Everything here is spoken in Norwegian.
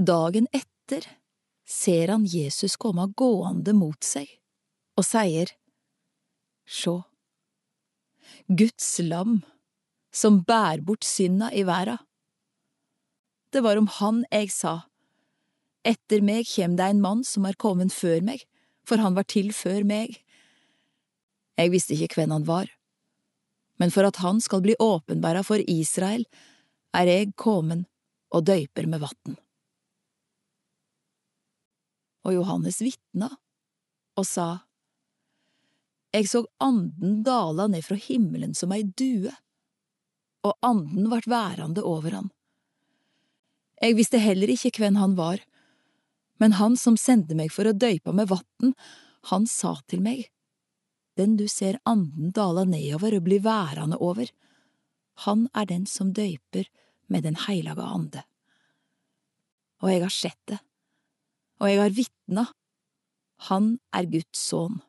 Dagen etter ser han Jesus komme gående mot seg og sier, Sjå, Guds lam som bær bort synda i verda. Det var om han jeg sa, Etter meg kjem det en mann som er kommet før meg, for han var til før meg. Jeg visste ikke hvem han var, men for at han skal bli åpenbæra for Israel, er jeg kommet og døyper med vatn. Og Johannes vitna og sa, Eg så anden dala ned fra himmelen som ei due, og anden vart værande over han. Eg visste heller ikke hvem han var, men han som sendte meg for å døypa med vatn, han sa til meg, Den du ser anden dala nedover og bli værande over, han er den som døyper med Den heilage ande. Og jeg har sett det, og jeg har vitna, han er Guds sønn.